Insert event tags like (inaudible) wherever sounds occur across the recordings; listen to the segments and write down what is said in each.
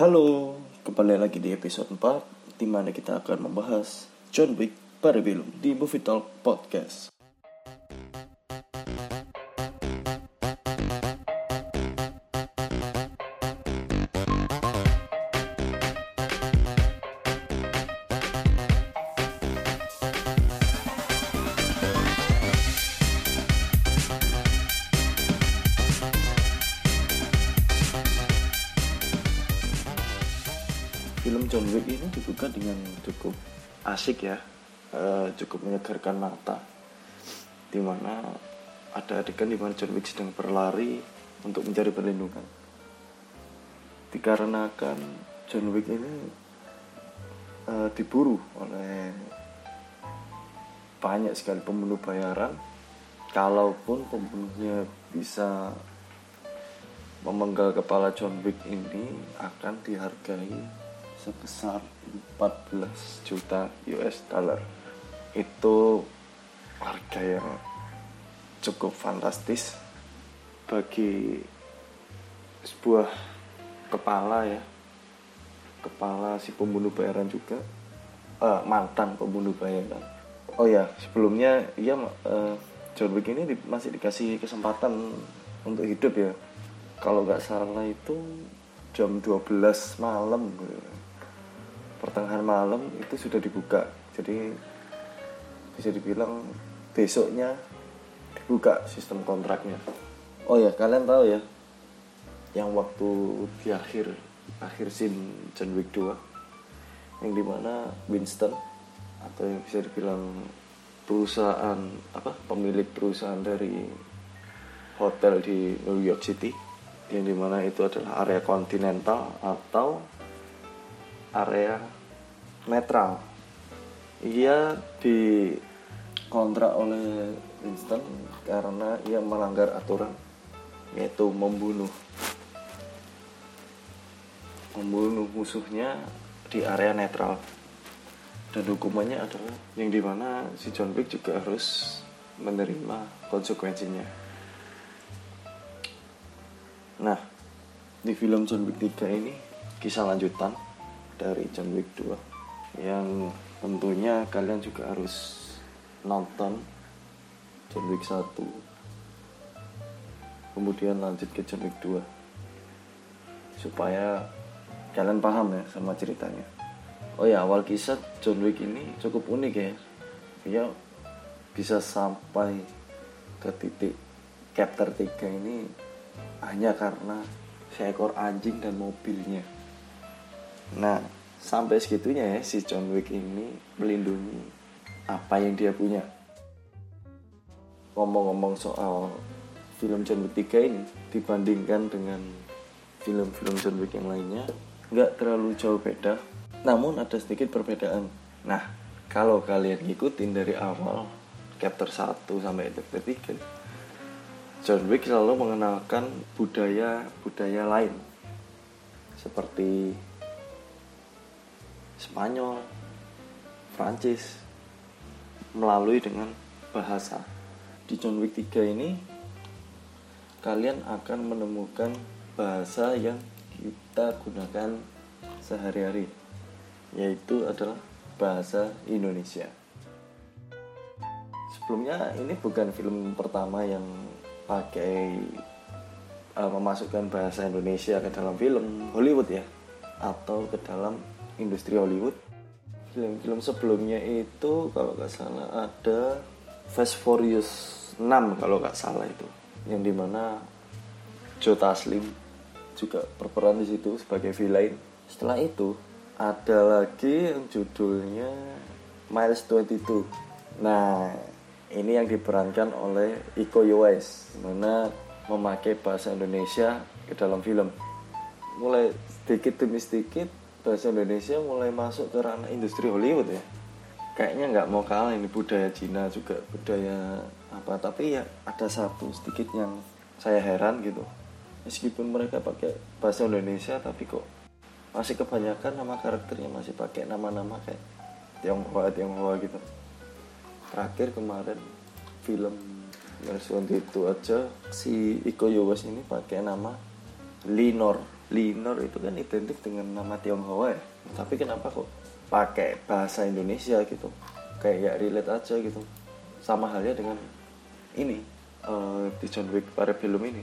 Halo, kembali lagi di episode 4 di mana kita akan membahas John Wick pada film di Movie Talk Podcast. Asik ya, eh, cukup menyegarkan mata. Di mana ada adegan di mana John Wick sedang berlari untuk mencari perlindungan. Dikarenakan John Wick ini eh, diburu oleh banyak sekali pembunuh bayaran, kalaupun pembunuhnya bisa memenggal kepala John Wick ini akan dihargai sebesar 14 juta US dollar. Itu harga yang cukup fantastis bagi sebuah kepala ya. Kepala si pembunuh bayaran juga eh, mantan pembunuh bayaran. Oh ya, sebelumnya ia eh, John Wick ini di- masih dikasih kesempatan untuk hidup ya. Kalau nggak salah itu jam 12 malam pertengahan malam itu sudah dibuka. Jadi bisa dibilang besoknya dibuka sistem kontraknya. Oh ya kalian tahu ya yang waktu di akhir akhir scene John Wick 2 yang di mana Winston atau yang bisa dibilang perusahaan apa pemilik perusahaan dari hotel di New York City yang di mana itu adalah area kontinental atau area netral. Ia dikontrak oleh Winston karena ia melanggar aturan yaitu membunuh membunuh musuhnya di area netral dan hukumannya adalah yang di mana si John Wick juga harus menerima konsekuensinya. Nah, di film John Wick 3 ini kisah lanjutan dari John Wick 2 yang tentunya kalian juga harus nonton John Wick 1 kemudian lanjut ke John Wick 2 supaya kalian paham ya sama ceritanya. Oh ya awal kisah John Wick ini cukup unik ya. Dia bisa sampai ke titik chapter 3 ini hanya karena seekor anjing dan mobilnya. Nah, sampai segitunya ya si John Wick ini melindungi apa yang dia punya. Ngomong-ngomong soal film John Wick 3 ini dibandingkan dengan film-film John Wick yang lainnya, nggak terlalu jauh beda. Namun ada sedikit perbedaan. Nah, kalau kalian ngikutin dari awal chapter 1 sampai chapter 3, John Wick selalu mengenalkan budaya-budaya lain seperti Spanyol, Prancis melalui dengan bahasa. Di John Wick 3 ini kalian akan menemukan bahasa yang kita gunakan sehari-hari yaitu adalah bahasa Indonesia. Sebelumnya ini bukan film pertama yang pakai uh, memasukkan bahasa Indonesia ke dalam film Hollywood ya atau ke dalam industri Hollywood. Film-film sebelumnya itu kalau nggak salah ada Fast Furious 6 kalau nggak salah itu, yang di mana Joe Taslim juga berperan di situ sebagai villain. Setelah itu ada lagi yang judulnya Miles 22. Nah, ini yang diperankan oleh Iko Uwais, mana memakai bahasa Indonesia ke dalam film. Mulai sedikit demi sedikit bahasa Indonesia mulai masuk ke ranah industri Hollywood ya. Kayaknya nggak mau kalah ini budaya Cina juga budaya apa. Tapi ya ada satu sedikit yang saya heran gitu. Meskipun mereka pakai bahasa Indonesia tapi kok masih kebanyakan nama karakternya masih pakai nama-nama kayak Tionghoa Tionghoa gitu. Terakhir kemarin film versi itu aja si Iko Uwais ini pakai nama Linor Linor itu kan identik dengan nama Tionghoa ya. Tapi kenapa kok pakai bahasa Indonesia gitu? Kayak ya relate aja gitu. Sama halnya dengan ini uh, di John Wick pada film ini.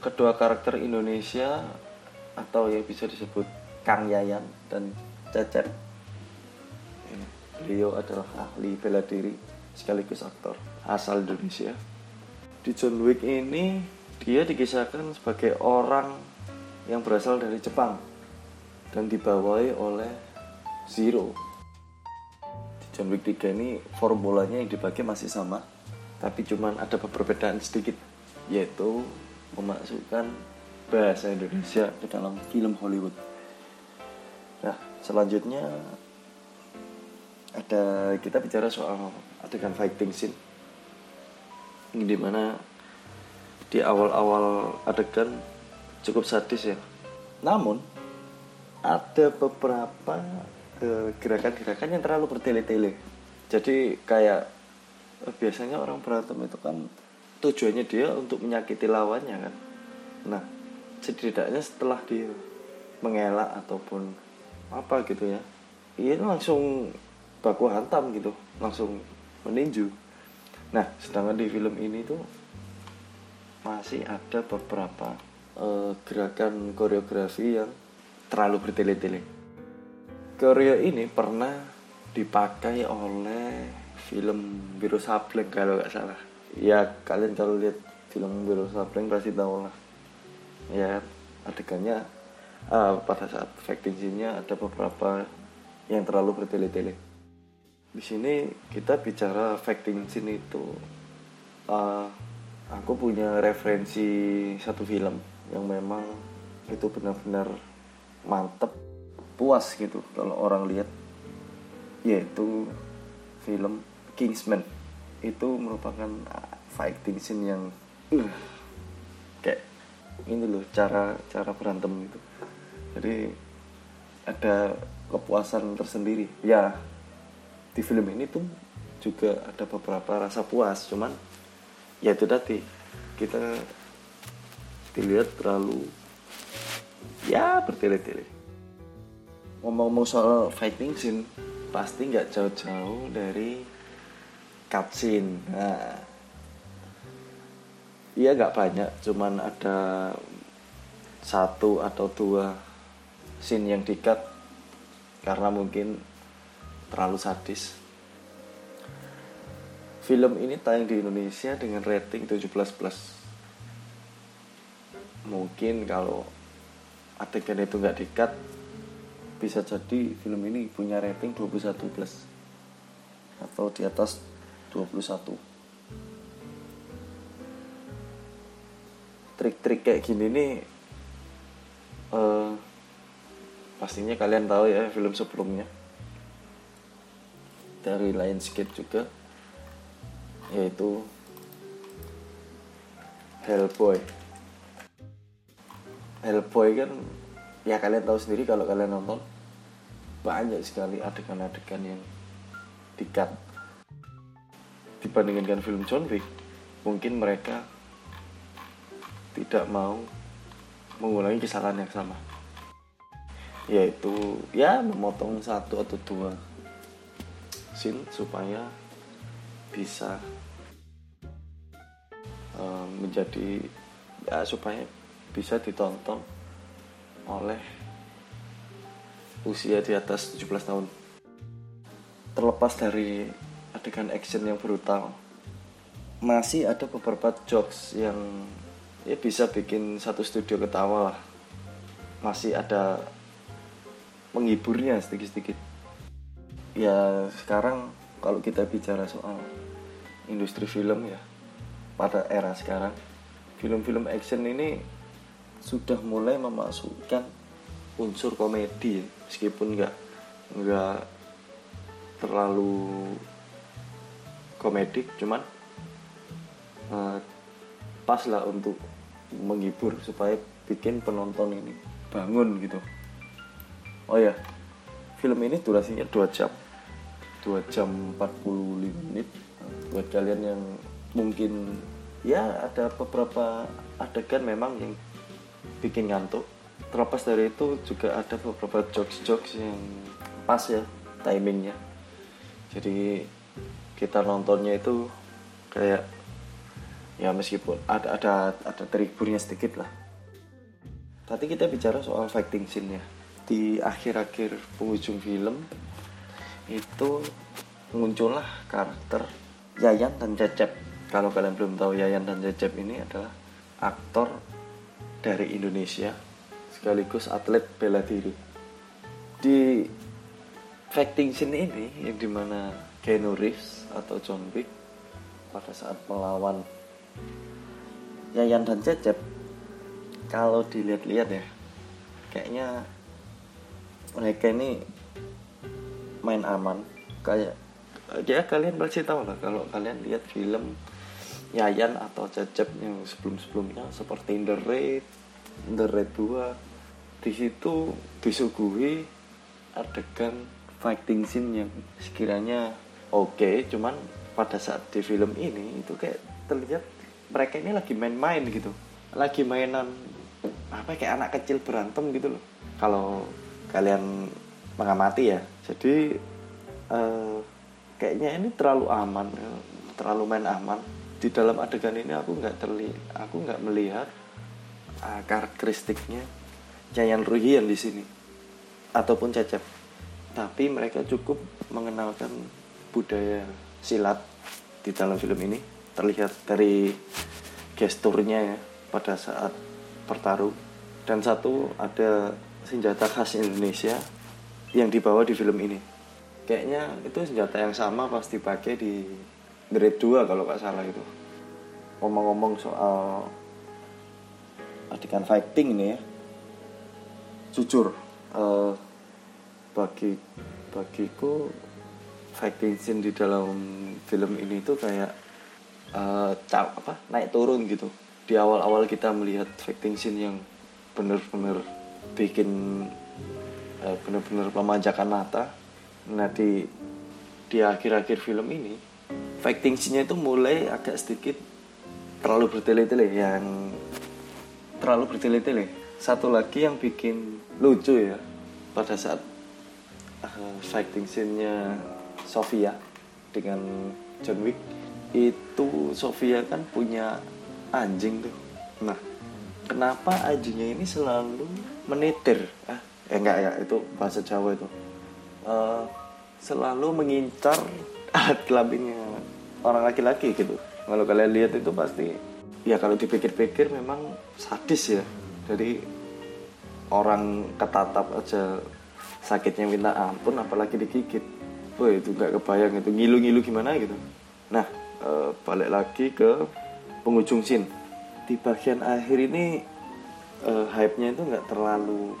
Kedua karakter Indonesia atau yang bisa disebut Kang Yayan dan Cecep beliau adalah ahli bela diri sekaligus aktor asal Indonesia. Di John Wick ini dia dikisahkan sebagai orang yang berasal dari Jepang dan dibawahi oleh Zero. Di John Wick 3 ini formulanya yang dipakai masih sama, tapi cuman ada perbedaan sedikit, yaitu memasukkan bahasa Indonesia ke dalam film Hollywood. Nah, selanjutnya ada kita bicara soal adegan fighting scene di mana di awal-awal adegan cukup sadis ya. Namun ada beberapa eh, gerakan-gerakan yang terlalu bertele-tele. Jadi kayak uh, biasanya orang berantem itu kan tujuannya dia untuk menyakiti lawannya kan. Nah, setidaknya setelah dia mengelak ataupun apa gitu ya, dia langsung baku hantam gitu, langsung meninju. Nah, sedangkan di film ini tuh masih ada beberapa uh, gerakan koreografi yang terlalu bertele-tele. Koreo ini pernah dipakai oleh film Biru Sableng kalau nggak salah. Ya kalian kalau lihat film Biru Sableng pasti tahu lah. Ya adegannya uh, pada saat fighting scene-nya ada beberapa yang terlalu bertele-tele. Di sini kita bicara fighting scene itu uh, aku punya referensi satu film yang memang itu benar-benar mantep puas gitu kalau orang lihat yaitu film Kingsman. Itu merupakan ah, fighting scene yang uh, kayak ini loh cara cara berantem itu jadi ada kepuasan tersendiri. Ya di film ini tuh juga ada beberapa rasa puas cuman ya itu tadi. Kita dilihat terlalu ya bertele-tele. Ngomong-ngomong soal fighting scene pasti nggak jauh-jauh dari cutscene. Nah iya nggak banyak. Cuman ada satu atau dua scene yang dikat karena mungkin terlalu sadis Film ini tayang di Indonesia dengan rating 17 plus. Mungkin kalau adegan itu nggak dikat, bisa jadi film ini punya rating 21 plus atau di atas 21. Trik-trik kayak gini nih uh, pastinya kalian tahu ya film sebelumnya dari Lionsgate juga yaitu Hellboy. Hellboy kan ya kalian tahu sendiri kalau kalian nonton banyak sekali adegan-adegan yang dikat dibandingkan film John Wick mungkin mereka tidak mau mengulangi kesalahan yang sama. Yaitu ya memotong satu atau dua scene supaya bisa um, menjadi ya supaya bisa ditonton oleh usia di atas 17 tahun. Terlepas dari adegan action yang brutal masih ada beberapa jokes yang ya bisa bikin satu studio ketawa lah. Masih ada menghiburnya sedikit-sedikit. Ya sekarang kalau kita bicara soal industri film ya pada era sekarang. Film-film action ini sudah mulai memasukkan unsur komedi meskipun nggak nggak terlalu komedik cuman uh, pas lah untuk menghibur supaya bikin penonton ini bangun gitu. Oh ya film ini durasinya 2 jam 2 jam 45 menit buat kalian yang mungkin ya ada beberapa adegan memang yang bikin ngantuk. Terlepas dari itu juga ada beberapa jokes-jokes yang pas ya timingnya. Jadi kita nontonnya itu kayak ya meskipun ada ada ada teriburnya sedikit lah. Tadi kita bicara soal fighting scene ya di akhir-akhir penghujung film itu muncullah karakter Yayan dan Cecep. Kalau kalian belum tahu Yayan dan Cecep ini adalah aktor dari Indonesia sekaligus atlet bela diri. Di fighting scene ini yang di mana Keanu Reeves atau John Wick pada saat melawan Yayan dan Cecep kalau dilihat-lihat ya kayaknya mereka ini main aman. Kayak dia kalian pasti tahu lah kalau kalian lihat film Yayan atau Cecep yang sebelum-sebelumnya seperti The Raid, The Raid 2 di situ disuguhi adegan fighting scene yang sekiranya oke okay, cuman pada saat di film ini itu kayak terlihat mereka ini lagi main-main gitu. Lagi mainan apa kayak anak kecil berantem gitu loh. Kalau kalian mengamati ya. Jadi uh, kayaknya ini terlalu aman terlalu main aman. Di dalam adegan ini aku nggak terli aku nggak melihat uh, karakteristiknya Yayan Ruhian di sini ataupun Cecep. Tapi mereka cukup mengenalkan budaya silat di dalam film ini. Terlihat dari gesturnya ya pada saat bertarung dan satu ada senjata khas Indonesia yang dibawa di film ini kayaknya itu senjata yang sama pasti pakai di grade 2 kalau nggak salah itu. Ngomong-ngomong soal adegan fighting ini ya. Jujur uh, bagi bagiku fighting scene di dalam film ini itu kayak uh, apa naik turun gitu. Di awal-awal kita melihat fighting scene yang bener-bener bikin uh, bener-bener memanjakan mata nah di di akhir-akhir film ini fighting scene-nya itu mulai agak sedikit terlalu bertele-tele yang terlalu bertele-tele. Satu lagi yang bikin lucu ya pada saat uh, fighting scene-nya Sofia dengan John Wick itu Sofia kan punya anjing tuh. Nah kenapa anjingnya ini selalu menetir ah eh enggak ya itu bahasa Jawa itu uh, selalu mengincar (laughs) alat kelaminnya orang laki-laki gitu. Kalau kalian lihat itu pasti ya kalau dipikir-pikir memang sadis ya. Jadi orang ketatap aja sakitnya minta ampun apalagi digigit. Wah itu nggak kebayang itu. Ngilu-ngilu gimana gitu. Nah e, balik lagi ke penghujung scene. Di bagian akhir ini e, hype-nya itu nggak terlalu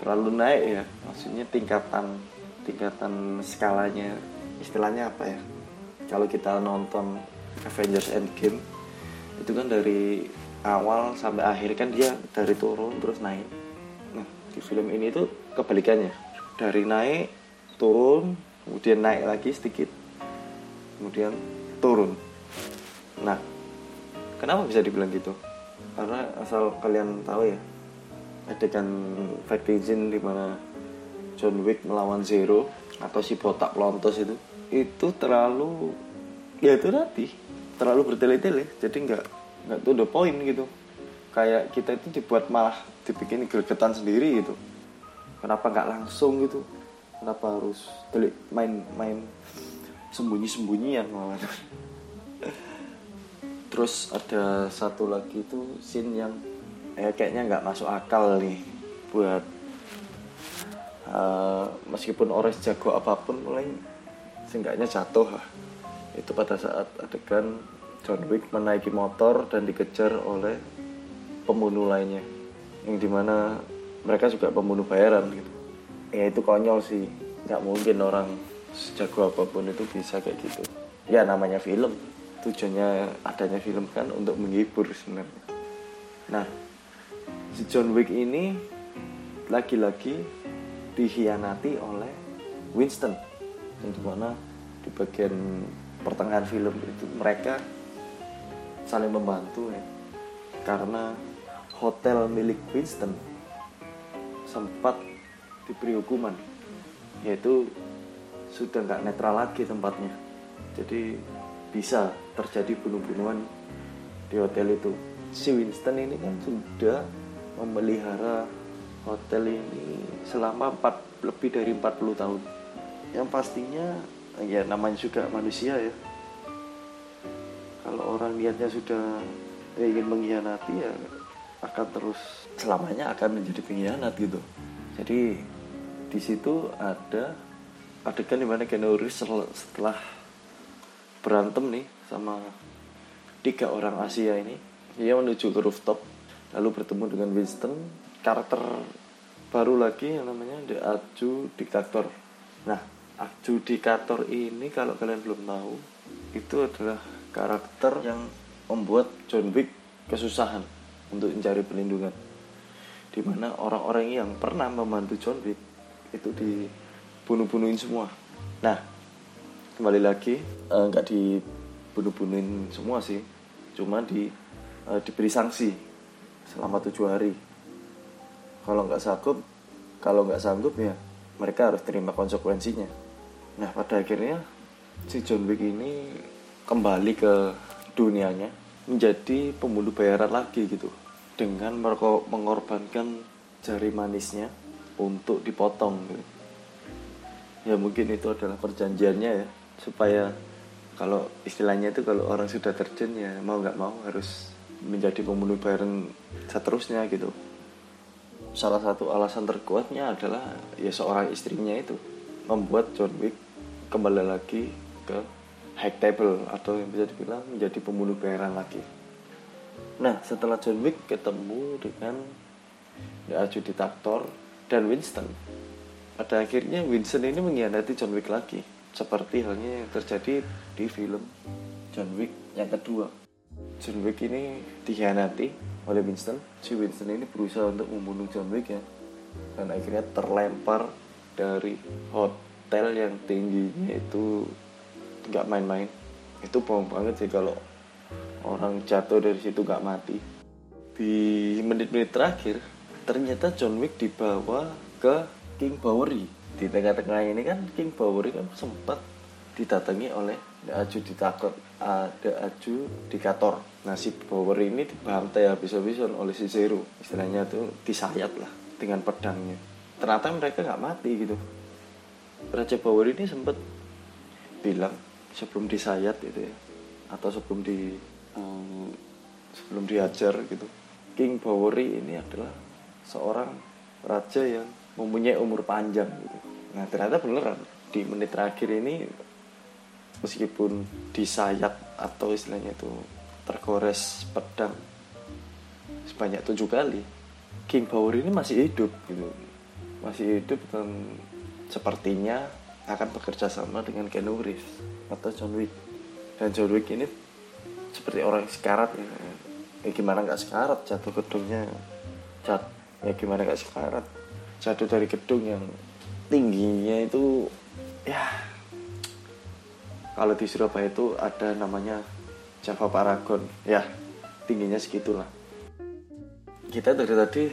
terlalu naik ya maksudnya tingkatan tingkatan skalanya. Istilahnya apa ya? Kalau kita nonton Avengers Endgame itu kan dari awal sampai akhir kan dia dari turun terus naik. Nah di film ini itu kebalikannya. Dari naik turun kemudian naik lagi sedikit kemudian turun. Nah kenapa bisa dibilang gitu? Karena asal kalian tahu ya adegan scene di mana John Wick melawan Zero atau si botak lontos itu itu terlalu ya itu tadi terlalu bertele-tele. Jadi nggak nggak tuh the point gitu. Kayak kita itu dibuat malah dibikin gregetan sendiri gitu. Kenapa nggak langsung gitu? Kenapa harus telik main-main sembunyi-sembunyian malah? (laughs) Terus ada satu lagi itu scene yang eh, kayaknya nggak masuk akal nih buat uh, meskipun Ores jago apa pun mulai seenggaknya jatuh itu pada saat adegan John Wick menaiki motor dan dikejar oleh pembunuh lainnya. Yang di mana mereka juga pembunuh bayaran gitu. Ya itu konyol sih. Nggak mungkin orang sejago apa pun itu bisa kayak gitu. Ya namanya film. Tujuannya adanya film kan untuk menghibur sebenarnya. Nah si John Wick ini lagi-lagi dikhianati oleh Winston yang di mana di bagian pertengahan film itu mereka saling membantu ya. Karena hotel milik Winston sempat diberi hukuman yaitu sudah nggak netral lagi tempatnya. Jadi bisa terjadi bunuh-bunuhan di hotel itu. Si Winston ini kan sudah memelihara hotel ini selama 4, lebih dari 40 tahun. Yang pastinya ya namanya juga manusia ya. Kalau orang niatnya sudah ingin mengkhianati ya akan terus selamanya akan menjadi pengkhianat gitu. Jadi di situ ada adegan di mana Reeves setelah berantem nih sama tiga orang Asia ini dia menuju ke rooftop lalu bertemu dengan Winston karakter baru lagi yang namanya The Aju Diktator nah adjudikator ini kalau kalian belum tahu itu adalah karakter yang membuat John Wick kesusahan untuk mencari perlindungan. Di mana orang-orang yang pernah membantu John Wick itu dibunuh-bunuhin semua. Nah kembali lagi eh, nggak uh, dibunuh-bunuhin semua sih cuma di uh, diberi sanksi selama tujuh hari kalau nggak sanggup kalau nggak sanggup ya mereka harus terima konsekuensinya Nah pada akhirnya si John Wick ini kembali ke dunianya menjadi pembunuh bayaran lagi gitu dengan mengorbankan jari manisnya untuk dipotong gitu. Ya mungkin itu adalah perjanjiannya ya supaya kalau istilahnya itu kalau orang sudah terjun ya mau nggak mau harus menjadi pembunuh bayaran seterusnya gitu. Salah satu alasan terkuatnya adalah ya seorang istrinya itu membuat John Wick kembali lagi ke high table atau yang bisa dibilang menjadi pembunuh bayaran lagi. Nah, setelah John Wick ketemu dengan The Adjudicator dan Winston, pada akhirnya Winston ini mengkhianati John Wick lagi, seperti halnya yang terjadi di film John Wick yang kedua. John Wick ini dikhianati oleh Winston. Si Winston ini berusaha untuk membunuh John Wick ya, dan akhirnya terlempar dari hotel yang tingginya itu nggak main-main. Itu bohong banget sih kalau orang jatuh dari situ nggak mati. Di menit-menit terakhir ternyata John Wick dibawa ke King Bowery. Di tengah-tengah ini kan King Bowery kan sempat didatangi oleh Aju Dikator The Aju Dikator. Nah si Bowery ini dibantai habis-habisan oleh si Zero. Istilahnya tuh disayat lah dengan pedangnya. Ternyata mereka nggak mati gitu. Raja Bawor ini sempat bilang sebelum disayat itu ya atau sebelum di um, sebelum diajar gitu King Bawori ini adalah seorang raja yang mempunyai umur panjang gitu. Nah ternyata beneran di menit terakhir ini meskipun disayat atau istilahnya itu tergores pedang sebanyak tujuh kali King Bawori ini masih hidup gitu. Masih hidup dan sepertinya akan bekerja sama dengan Keanu Reeves atau John Wick. Dan John Wick ini seperti orang sekarat ya, ya gimana nggak sekarat jatuh gedungnya? Jat ya gimana nggak sekarat? Jatuh dari gedung yang tingginya itu ya kalau di Surabaya itu ada namanya Java Paragon ya tingginya segitulah kita dari tadi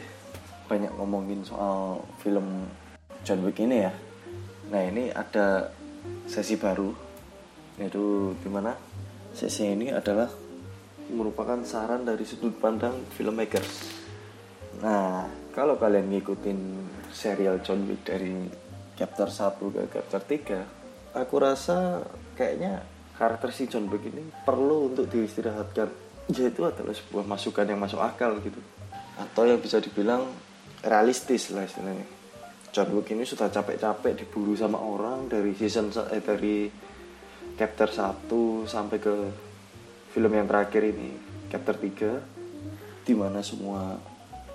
banyak ngomongin soal film John Wick ini ya Nah ini ada sesi baru yaitu gimana? Sesi ini adalah merupakan saran dari sudut pandang filmmakers. Nah kalau kalian ngikutin serial John Wick dari chapter 1 ke chapter 3 aku rasa kayaknya karakter si John Wick ini perlu untuk diistirahatkan. Yaitu adalah sebuah masukan yang masuk akal gitu. Atau yang bisa dibilang realistis lah istilahnya. John Wick ini sudah capek-capek diburu sama orang dari season eh, dari chapter 1 sampai ke film yang terakhir ini chapter 3 di mana semua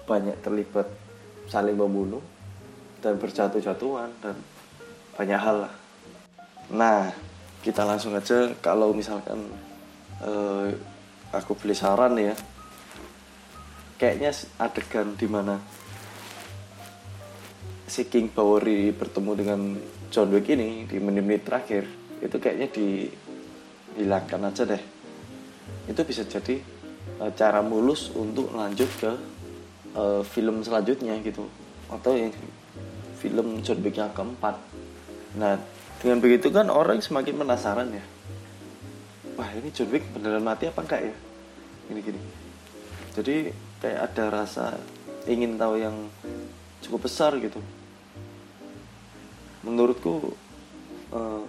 banyak terlibat saling membunuh dan berjatuh-jatuhan dan banyak hal lah. Nah, kita langsung aja kalau misalkan eh, aku beli saran ya. Kayaknya adegan di mana si King Bowery bertemu dengan John Wick ini di menit-menit terakhir itu kayaknya dihilangkan aja deh itu bisa jadi uh, cara mulus untuk lanjut ke uh, film selanjutnya gitu atau yang film John Wick yang keempat nah dengan begitu kan orang semakin penasaran ya. Wah ini John Wick beneran mati apa enggak ya? Gini gini. Jadi kayak ada rasa ingin tahu yang cukup besar gitu. Menurutku uh,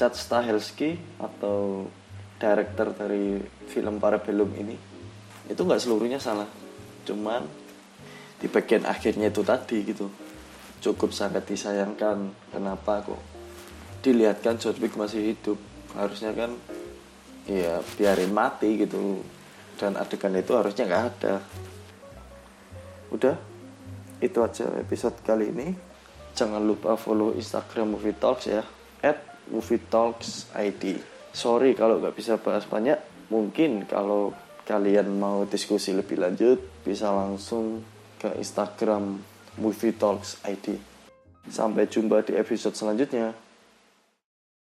Chad Stahelski atau director dari film Parabellum ini itu nggak seluruhnya salah. Cuman di bagian akhirnya itu tadi gitu cukup sangat disayangkan kenapa kok dilihatkan John Wick masih hidup. Harusnya kan ya biarin mati gitu. Dan adegan itu harusnya nggak ada. Udah itu aja episode kali ini. Jangan lupa follow instagram movie talks ya. At movie talks id sorry kalau nggak bisa bahas banyak. Mungkin kalau kalian mau diskusi lebih lanjut bisa langsung ke instagram movie talks id sampai jumpa di episode selanjutnya